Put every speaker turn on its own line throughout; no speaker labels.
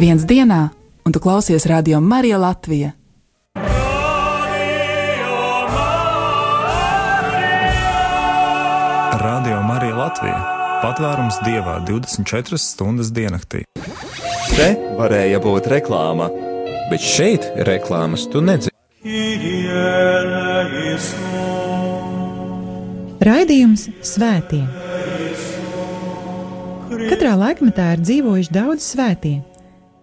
Ir viens dienā, un tu klausies radio Marija Latvija.
Radio Marija Latvija - patvērums dievā 24 stundas diennaktī.
Te varēja būt reklāma, bet šeit reklāmas tu nedzi.
Raidījums Svētie. Katrā laikmetā ir dzīvojuši daudz svētie,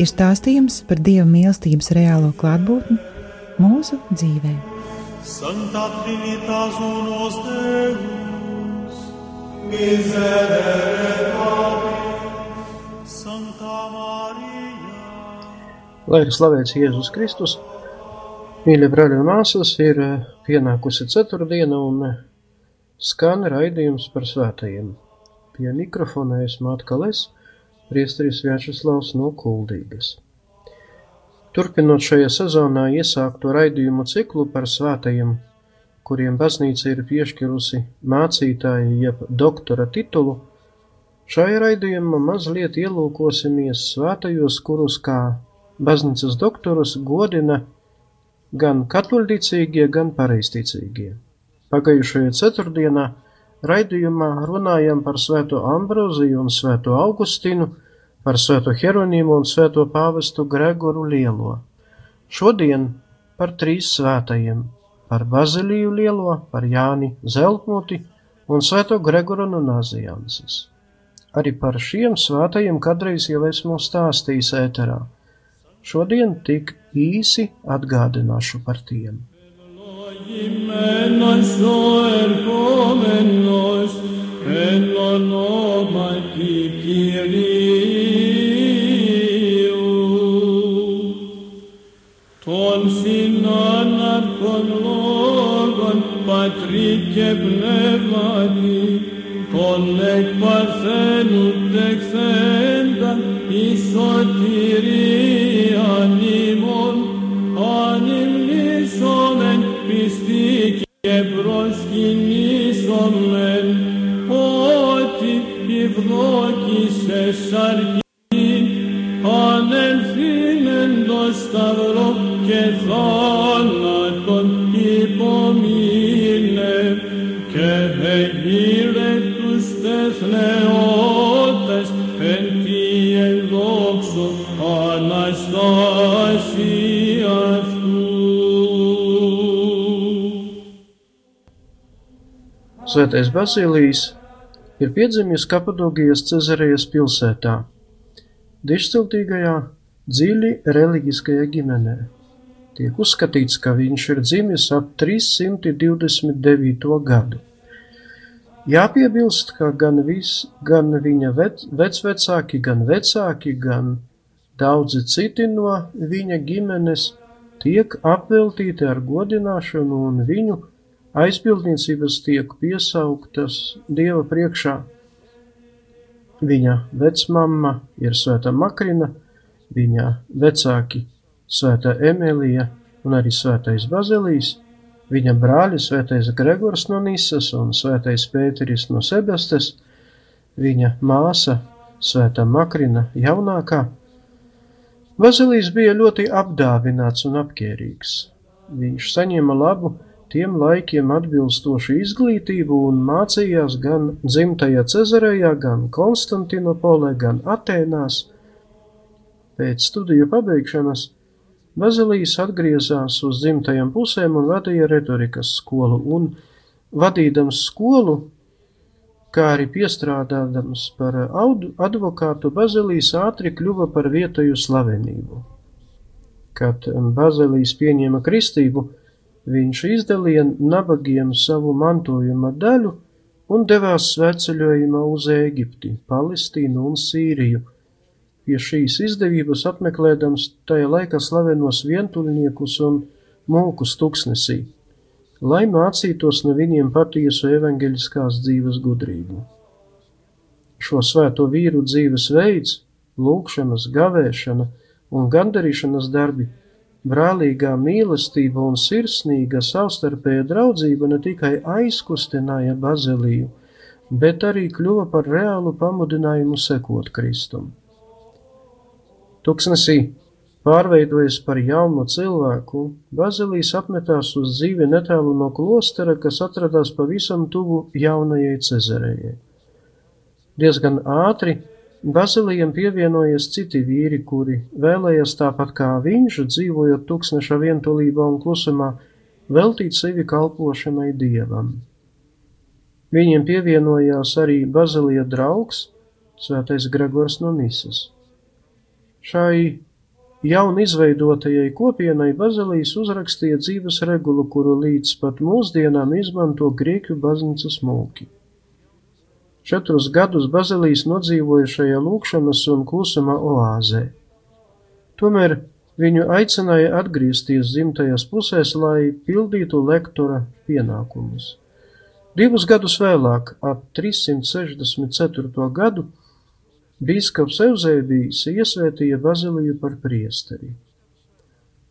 ir stāstījums par Dieva mīlestības reālo klātbūtni mūsu dzīvē.
Santa Trinitas unos Deus, miserere Domini, Santa Maria.
Lai ir slavēts Jēzus Kristus, mīļie brāļi un māsas, ir eh, pienākusi ceturtdiena un eh, skan raidījums par svētajiem. Pie mikrofona esmu atkal es, priesteris Vjačeslavs no Kuldīgas. Turpinot šajā sezonā iesākto raidījumu ciklu par svētajiem, kuriem baznīca ir piešķirusi mācītāja jeb doktora titulu, šajā raidījumā mazliet ielūkosimies svētajos, kurus kā baznīcas doktorus godina gan katoļticīgie, gan pareizticīgie. Pagājušajā ceturtdienā raidījumā runājam par svēto Ambroziju un svēto Augustinu, par svēto Hieronīmu un svēto pāvestu Gregoru Lielo. Šodien par trīs svētajiem - par Baziliju Lielo, par Jāni Zeltmuti un svēto Gregoru no Nazianses. Arī par šiem svētajiem kādreiz jau esmu stāstījis ēterā. Šodien tik īsi atgādināšu par tiem.
Ευλογημένος ο ερχόμενος εν ονόματι Κυρίου. Των συνάναρχων λόγων πατρί και πνεύματι των εκπαρθένου τεχθέντα η σωτηρία ευδόκησες αρκήν, ανελθύνεν το σταυρό και θάνατον υπομείνε, και εγείρε τους τεθνεώτες εν τη ενδόξω Αναστάση αυτού.
Svētais Basilijas ir piedzimis Kapadogijas Cezarejas pilsētā, dišciltīgajā, dziļi reliģiskajā ģimenē. Tiek uzskatīts, ka viņš ir dzimis ap 329. gadu. Jāpiebilst, ka gan, vis, gan viņa vec, vecvecāki, gan vecāki, gan daudzi citi no viņa ģimenes tiek apveltīti ar godināšanu un viņu aizbildniecības tiek piesauktas Dieva priekšā. Viņa vecmamma ir svēta Makrina, viņa vecāki svēta Emīlija un arī svētais Bazilijs, viņa brāļi svētais Gregors no Nisas un svētais Pēteris no Sebestes, viņa māsa svēta Makrina jaunākā. Bazilijs bija ļoti apdāvināts un apkērīgs. Viņš saņēma labu tiem laikiem atbilstošu izglītību un mācījās gan dzimtajā Cezarejā, gan Konstantinopolē, gan Atēnās. Pēc studiju pabeigšanas Bazilijs atgriezās uz dzimtajām pusēm un vadīja retorikas skolu, un vadīdams skolu, kā arī piestrādādams par advokātu, Bazilijs ātri kļuva par vietēju slavenību. Kad Bazilijs pieņēma kristību, viņš izdalīja nabagiem savu mantojuma daļu un devās sveceļojumā uz Ēģipti, Palestīnu un Sīriju, pie šīs izdevības apmeklēdams tajā laikā slavenos vientuļniekus un mūkus tuksnesī, lai mācītos no viņiem patiesu evaņģeļiskās dzīves gudrību. Šo svēto vīru dzīves veids, lūkšanas, gavēšana un gandarīšanas darbi, brālīgā mīlestība un sirsnīga savstarpēja draudzība ne tikai aizkustināja Baziliju, bet arī kļuva par reālu pamudinājumu sekot Kristum. Tuksnesī pārveidojas par jaunu cilvēku, Bazilijs apmetās uz dzīvi netālu no klostera, kas atradās pavisam tuvu jaunajai Cezarējai. Diezgan ātri Bazilijam pievienojas citi vīri, kuri vēlējās tāpat kā viņš, dzīvojot tūkstneša vientulībā un klusumā, veltīt sevi kalpošanai dievam. Viņiem pievienojās arī Bazilija draugs, svētais Gregors no Misas. Šai jaun izveidotajai kopienai Bazilijas uzrakstīja dzīves regulu, kuru līdz pat mūsdienām izmanto Grieķu baznīcas mūki. Četrus gadus Bazilijas nodzīvoja šajā lūkšanas un klusuma oāzē. Tomēr viņu aicināja atgriezties dzimtajās pusēs, lai pildītu lektora pienākumus. Divus gadus vēlāk, ap 364. gadu, bīskaps Euzēbijs iesvētīja Baziliju par priesteri.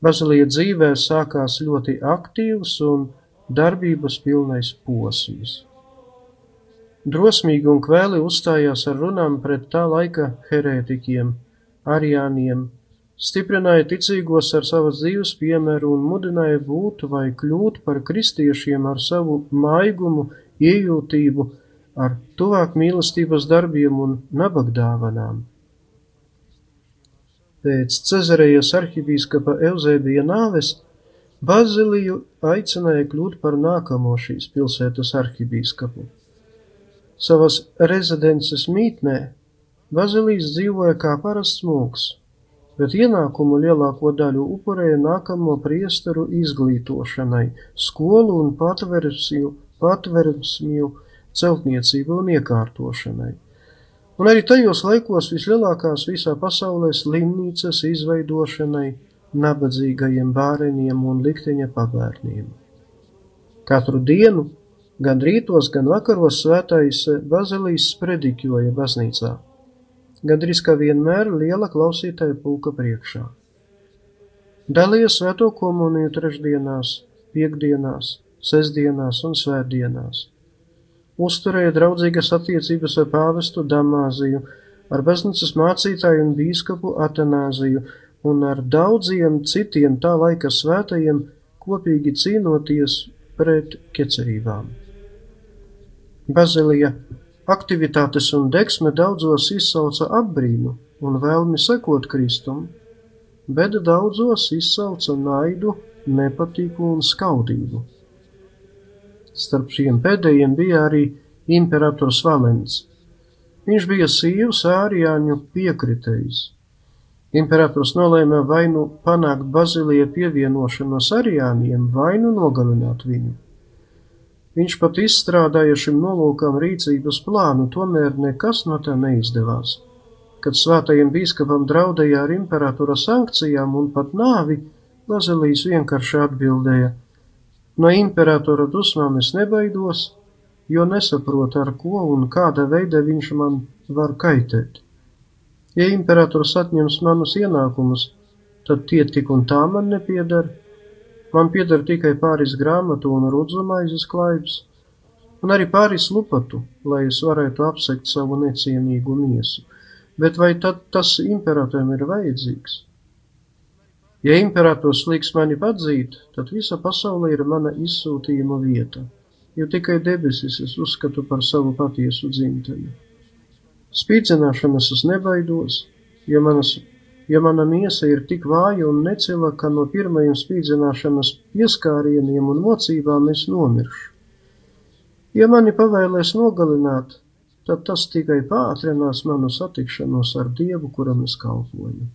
Bazilija dzīvē sākās ļoti aktīvs un darbības pilnais posms. Drosmīgi un kvēli uzstājās ar runām pret tā laika herētiķiem, ariāniem, stiprināja ticīgos ar savas dzīves piemēru un mudināja būt vai kļūt par kristiešiem ar savu maigumu, iejūtību, ar tuvāk mīlestības darbiem un nabagdāvanām. Pēc Cezarejas arhibīskapa Euzēbija nāves Baziliju aicināja kļūt par nākamo šīs pilsētas arhibīskapu. Savas rezidences mītnē Bazilijs dzīvoja kā parasts mūks, bet ienākumu lielāko daļu upurēja nākamo priesteru izglītošanai, skolu un patversmju, patversmju celtniecību un iekārtošanai. Un arī tajos laikos vislielākās visā pasaulē slimnīcas izveidošanai nabadzīgajiem bāreņiem un likteņa pabērniem. Katru dienu, gan rītos, gan vakaros svētais Bazilīs sprediķoja baznīcā gandrīz kā vienmēr liela klausītāja pulka priekšā. Dalīja svēto komuniju trešdienās, piekdienās, sestdienās un svētdienās. Uzturēja draudzīgas attiecības ar pāvestu Damāziju, ar baznīcas mācītāju un bīskapu Atanāziju un ar daudziem citiem tā laika svētajiem kopīgi cīnoties pret kecerībām. Bazilija Aktivitātes un degsme daudzos izsauca apbrīnu un vēlmi sekot Kristum, bet daudzos izsauca naidu, nepatīku un skaudību. Starp šiem pēdējiem bija arī imperators Valens. Viņš bija sīvs ārijāņu piekritējs. Imperators nolēma vai nu panākt Bazilija pievienošanos arijāniem, vai nu nogalināt viņu. Viņš pat izstrādāja šim nolūkam rīcības plānu, tomēr nekas no tā neizdevās. Kad svētajiem bīskapam draudēja ar imperatora sankcijām un pat nāvi, Bazilijs vienkārši atbildēja: No imperatora dusmām es nebaidos, jo nesaprotu, ar ko un kāda veida viņš man var kaitēt. Ja imperators atņems manus ienākumus, tad tie tik un tā man nepiedara Man pieder tikai pāris grāmatu un rudzumaises klaips, un arī pāris lupatu, lai es varētu apsekt savu necienīgu miesu. Bet vai tad tas imperatoram ir vajadzīgs? Ja imperators liks mani padzīt, tad visa pasaule ir mana izsūtījuma vieta, jo tikai debesis es uzskatu par savu patiesu dzimteni. Spīdzināšanas es nebaidos, jo manas ja mana miesa ir tik vāja un necila, ka no pirmajiem spīdzināšanas pieskārieniem un mocībām es nomiršu. Ja mani pavēlēs nogalināt, tad tas tikai pātrinās manu satikšanos ar Dievu, kuram es kalpoju.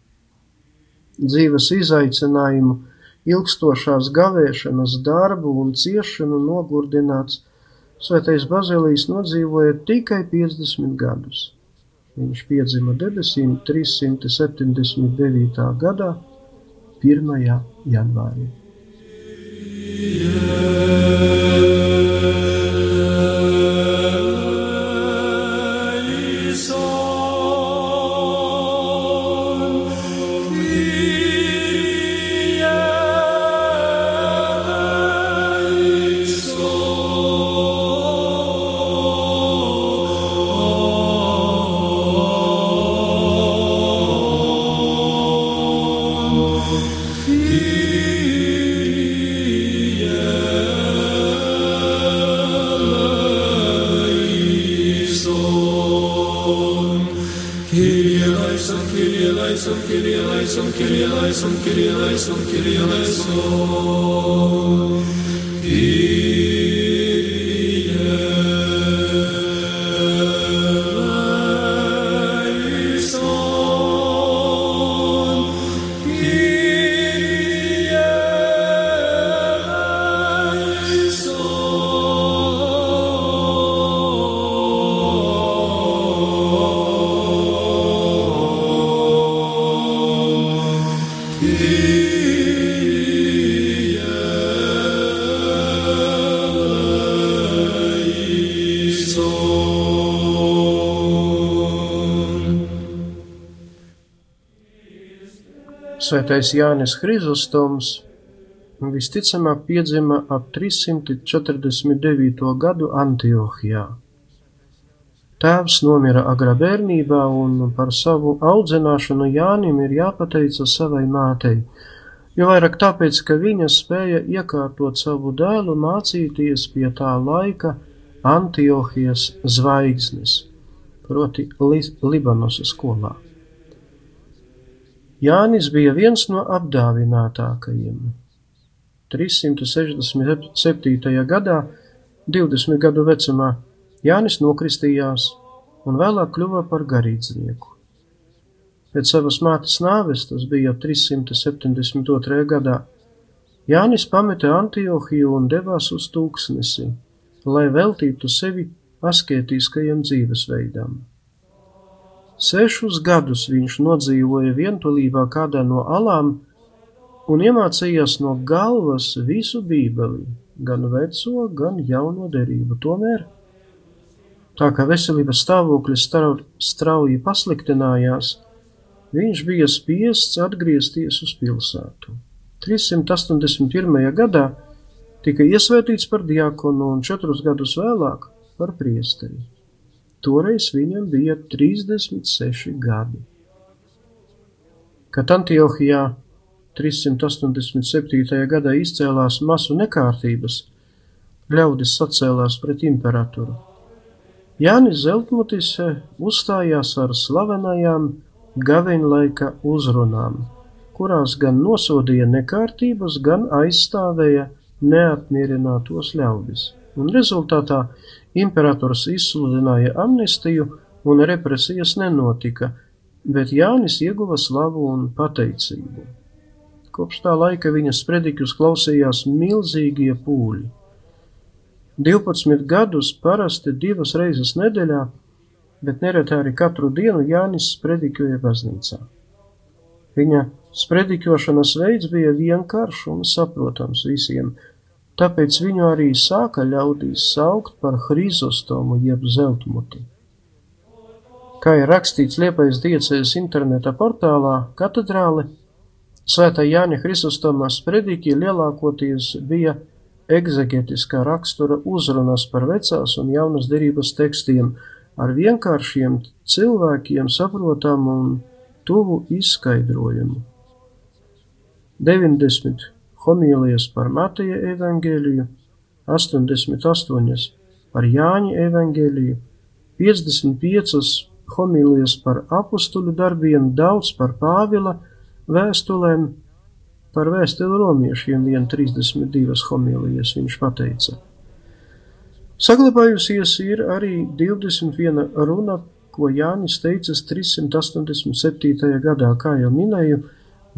Dzīves izaicinājumu, ilgstošās gavēšanas darbu un ciešanu nogurdināts, Svētais Bazilijs nodzīvoja tikai 50 gadus. Viņš piedzima debesīm 379. gadā, 1. janvārī. Kyrie eleison, Kyrie eleison, Kyrie eleison. Svētais Jānis Hrizostoms visticamāk piedzima ap 349. gadu Antiohijā. Tēvs nomira agrā bērnībā, un par savu audzināšanu Jānim ir jāpateica savai mātei, jo vairāk tāpēc, ka viņa spēja iekārtot savu dēlu mācīties pie tā laika Antiohijas zvaigznes, proti Li Libanosas skolā. Jānis bija viens no apdāvinātākajiem. 367. gadā, 20 gadu vecumā, Jānis nokristījās un vēlāk kļuva par garīdznieku. Pēc savas mātes nāves, tas bija 372. gadā, Jānis pameta Antiohiju un devās uz tūkstnesi, lai veltītu sevi asketiskajam dzīvesveidam. Sešus gadus viņš nodzīvoja vientulībā kādā no alām un iemācījās no galvas visu bībeli, gan veco, gan jauno derību. Tomēr, tā kā veselības stāvoklis strauji pasliktinājās, viņš bija spiests atgriezties uz pilsētu. 381. gadā tika iesvētīts par diakonu un četrus gadus vēlāk par priesteri. Toreiz viņam bija 36 gadi. Kad Antiohijā 387. gadā izcēlās masu nekārtības, ļaudis sacēlās pret imperatoru. Jānis Zeltmutis uzstājās ar slavenajām gaveņlaika uzrunām, kurās gan nosodīja nekārtības, gan aizstāvēja neapmierinātos ļaudis, un rezultātā imperators izsludināja amnestiju un represijas nenotika, bet Jānis ieguva slavu un pateicību. Kopš tā laika viņas prediķus klausījās milzīgie pūļi. 12 gadus parasti divas reizes nedēļā, bet nereti arī katru dienu Jānis sprediķoja baznīcā. Viņa sprediķošanas veids bija vienkāršs un saprotams visiem, tāpēc viņu arī sāka ļaudīs saukt par Hrizostomu jeb zeltmuti. Kā ir rakstīts Liepais diecēs interneta portālā katedrāle, Svētā Jāņa Hristostomā sprediķi lielākoties bija egzegetiskā rakstura uzrunas par vecās un jaunas derības tekstiem ar vienkāršiem cilvēkiem saprotamu un tuvu izskaidrojumu. 90 homīlijas par Mateja evaņģēliju, 88 par Jāņa evaņģēliju, 55 homīlijas par apustuļu darbiem, daudz par Pāvila vēstulēm, par vēstuli romiešiem vien 32 homīlijas viņš pateica. Saglabājusies ir arī 21 runa, ko Jānis teicis 387. gadā, kā jau minēju,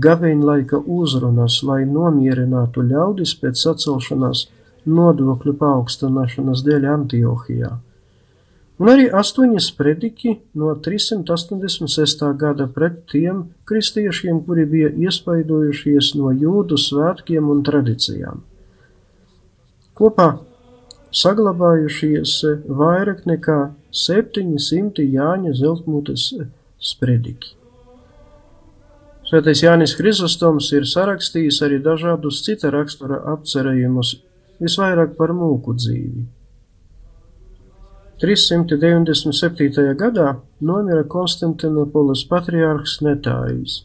gaveņlaika uzrunas, lai nomierinātu ļaudis pēc sacelšanās nodokļu paaugstināšanas dēļ Antiohijā. un arī astoņi sprediķi no 386. gada pret tiem kristiešiem, kuri bija iespaidojušies no jūdu svētkiem un tradīcijām. Kopā saglabājušies vairāk nekā 700 Jāņa Zeltmutes sprediķi. Svētais Jānis Hrizostoms ir sarakstījis arī dažādus cita rakstura apcerējumus, visvairāk par mūku dzīvi. 397. gadā nomira Konstantinopolis patriārhs Netājs,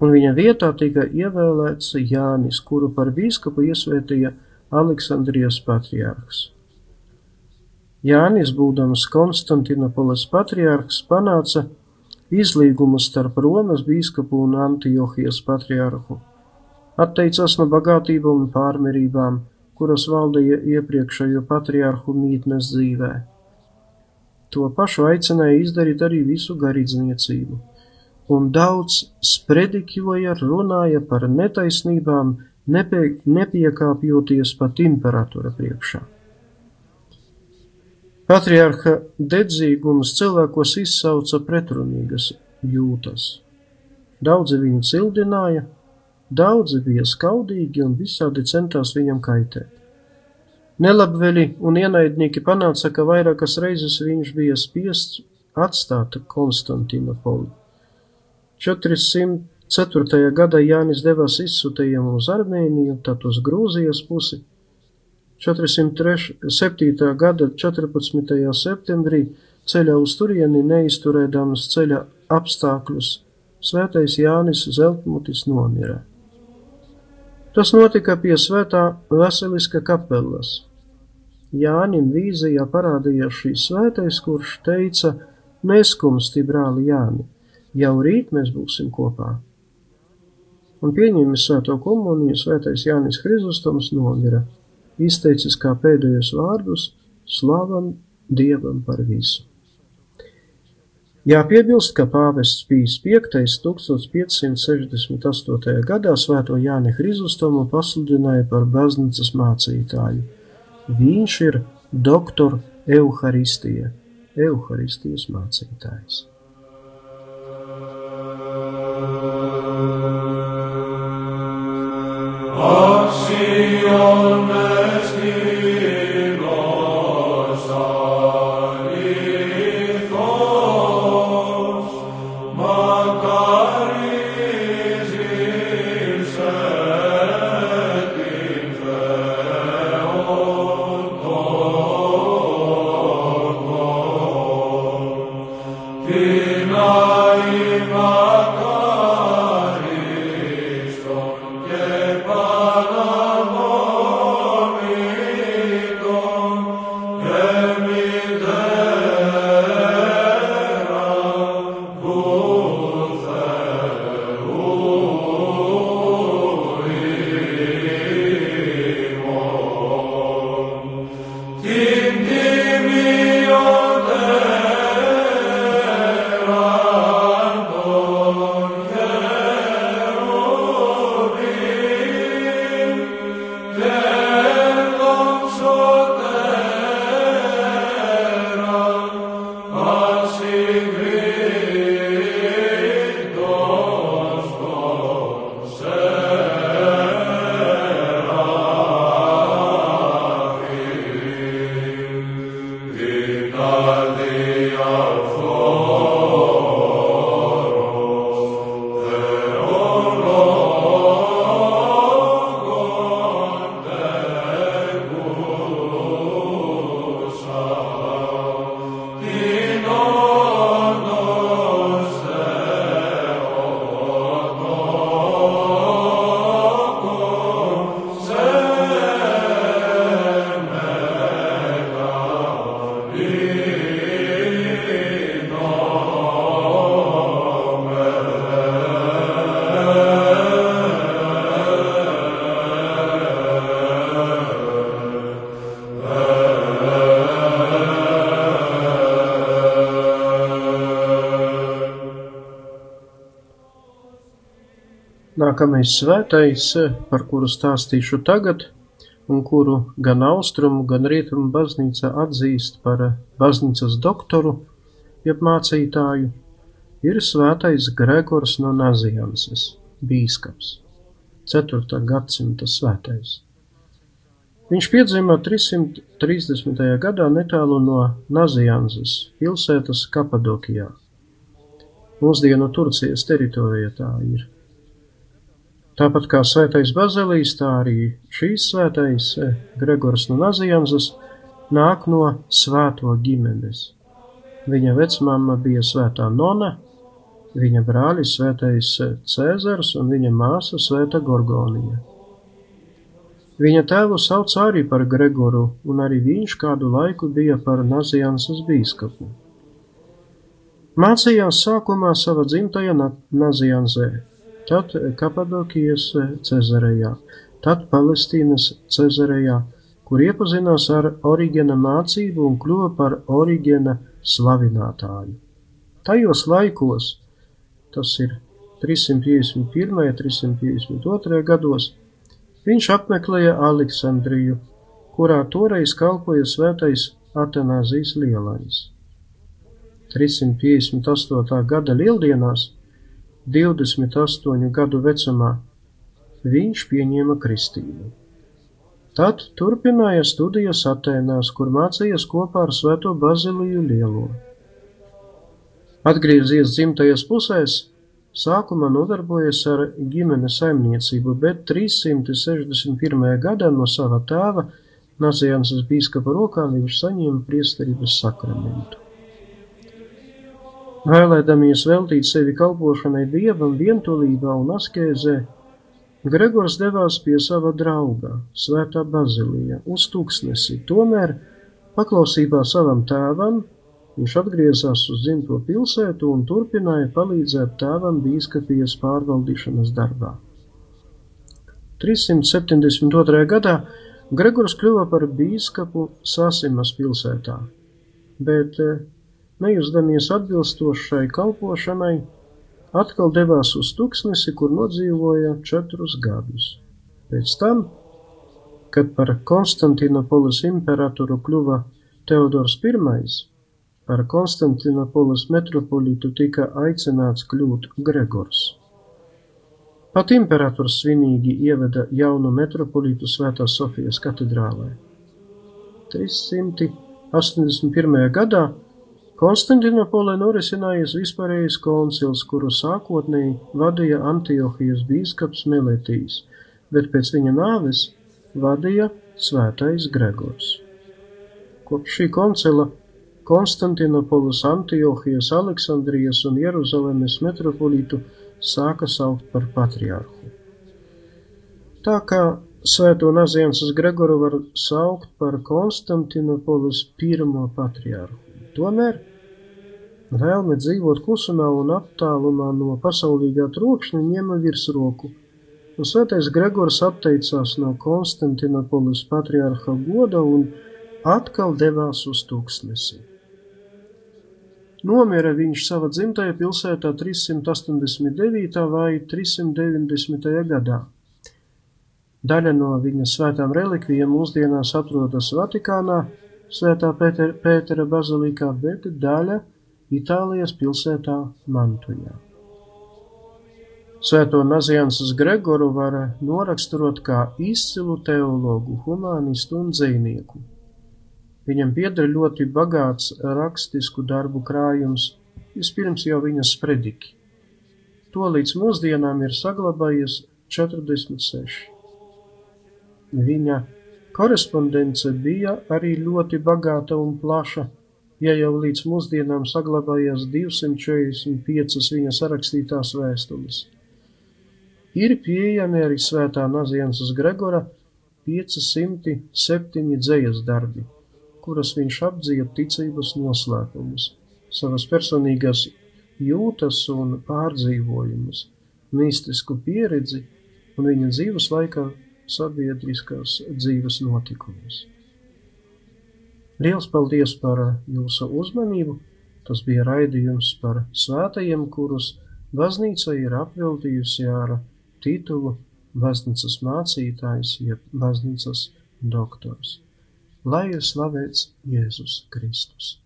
un viņa vietā tika ievēlēts Jānis, kuru par bīskapu iesvētīja Aleksandrijas patriārhs. Jānis, būdams Konstantinopolis patriārhs, panāca izlīgumu starp Romas bīskapu un Antiohijas patriārhu, atteicās no bagātībām un pārmērībām, kuras valdīja iepriekšējo patriārhu mītnes dzīvē. To pašu aicināja izdarīt arī visu garīdzniecību, un daudz sprediķoja, runāja par netaisnībām, nepie, nepiekāpjoties pat imperatora priekšā. Patriarha dedzīgums cilvēkos izsauca pretrunīgas jūtas. Daudzi viņu cildināja, daudzi bija skaudīgi un visādi centās viņam kaitēt. Nelabvēli un ienaidnieki panāca, ka vairākas reizes viņš bija spiests atstāt Konstantinopoli. 404. gadā Jānis devās izsūtījumu uz Armēniju, tad uz Grūzijas pusi. 407. gada 14. septembrī ceļā uz turieni neizturēdams ceļa apstākļus, svētais Jānis Zeltmutis nomira. Tas notika pie svētā Vasiliska kapelas. Jānim vīzijā parādījās šīs svētais, kurš teica: Neskumsti, brāli Jāni, jau rīt mēs būsim kopā. Un pieņēmis svēto komuniju, svētais Jānis Hrizostoms nomira, izteicis kā pēdējos vārdus: Slavam Dievam par visu! Jāpiebilst, ka pāvests Pīs V 1568. gadā svēto Jāni Hrizostomu pasludināja par baznīcas mācītāju Viņš ir doktor Euharistija, Euharistijas mācītājs.
Acciones
Nākamais svētais, par kuru stāstīšu tagad, un kuru gan austrumu, gan rietumu baznīca atzīst par baznīcas doktoru, jeb mācītāju, ir svētais Gregors no Nazianses, bīskaps, 4. gadsimta svētais. Viņš piedzima 330. gadā netālu no Nazianzes pilsētas Kapadokijā. Mūsdienu Turcijas teritorijā tā ir. Tāpat kā svētais Bazelīs, tā arī šīs svētais eh, Gregors no Nazianzes nāk no svēto ģimenes. Viņa vecmāma bija svētā Nona, viņa brālis svētais eh, Cēzars un viņa māsa svēta Gorgonija. Viņa tēvu sauc arī par Gregoru, un arī viņš kādu laiku bija par Naziansas bīskapu. Mācījās sākumā sava dzimtajā Naziansē, tad Kapadokijas Cezarejā, tad Palestīnas Cezarejā, kur iepazinās ar Origena mācību un kļuva par Origena slavinātāju. Tajos laikos, tas ir 351. un 352. gados, Viņš apmeklēja Aleksandriju, kurā toreiz kalpoja svētais Atanāzijas lielais. 358. gada lieldienās, 28 gadu vecumā, viņš pieņēma kristību. Tad turpināja studijas Atēnās, kur mācījās kopā ar Svēto Baziliju Lielo. Atgriezies dzimtajās pusēs, Sākumā nodarbojies ar ģimenes saimniecību, bet 361. gadā no sava tēva Naziansas bīskapa rokām viņš saņēma priesterības sakramentu. Vēlēdamies veltīt sevi kalpošanai dievam vientulībā un askēzē, Gregors devās pie sava drauga, Svētā Bazilijā, uz tūkstnesi, tomēr paklausībā savam tēvam Viņš atgriezās uz dzimto pilsētu un turpināja palīdzēt tēvam bīskapijas pārvaldīšanas darbā. 372. gadā Gregors kļuva par bīskapu Sasimas pilsētā, bet, nejusdamies atbilstošai kalpošanai, atkal devās uz tuksnesi, kur nodzīvoja četrus gadus. Pēc tam, kad par Konstantinopolis imperatoru kļuva Teodors I, Par Konstantinopolis metropolītu tika aicināts kļūt Gregors. Pat imperators svinīgi ieveda jaunu metropolītu Svētās Sofijas katedrālē. 381. gadā Konstantinopolē norisinājies vispārējais koncils, kuru sākotnēji vadīja Antiohijas bīskaps Meletijs, bet pēc viņa nāves vadīja svētais Gregors. Kopš šī koncila Konstantinopolis, Antiohijas, Aleksandrijas un Jeruzalemes metropolītu sāka saukt par patriarhu. Tā kā Svēto Naziansas Gregoru var saukt par Konstantinopolis pirmo patriarhu. Tomēr vēlme dzīvot klusumā un attālumā no pasaulīgā trokšņa ņēma virsroku, un Svētais Gregors atteicās no Konstantinopolis patriarha goda un atkal devās uz tūkstnesi. Nomira viņš savā dzimtajā pilsētā 389. vai 390. gadā. Daļa no viņa svētām relikvijām mūsdienās atrodas Vatikānā, Svētā Pētera, Pētera bazilikā, bet daļa Itālijas pilsētā Mantujā. Svēto Naziansas Gregoru var noraksturot kā izcilu teologu, humanistu un dzīvnieku. Viņam pieder ļoti bagāts rakstisku darbu krājums, vispirms jau viņa sprediki. To līdz mūsdienām ir saglabājies 46. Viņa korespondence bija arī ļoti bagāta un plaša, ja jau līdz mūsdienām saglabājās 245 viņa sarakstītās vēstules. Ir pieejami arī svētā Naziansas Gregora 507 dzējas darbi kuras viņš apdzīja ticības noslēpumus, savas personīgās jūtas un pārdzīvojumus, mistisku pieredzi un viņa dzīves laikā sabiedriskās dzīves notikumus. Liels paldies par jūsu uzmanību! Tas bija raidījums par svētajiem, kurus baznīca ir apveltījusi ar titulu baznīcas mācītājs, jeb baznīcas doktors. Lai ir slavēts Jēzus Kristus.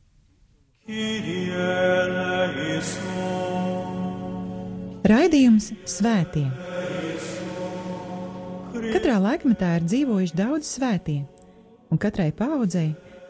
Raidījums Svētie. Katrā laikmetā ir dzīvojuši daudz svētie, un katrai paudzei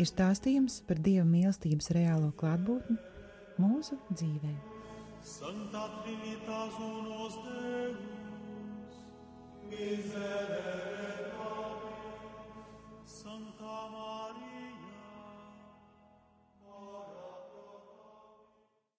ir stāstījums par Dieva mīlestības reālo klātbūtni mūsu dzīvē.
Santa Trinitas unos Deus, miserere Santa Maria.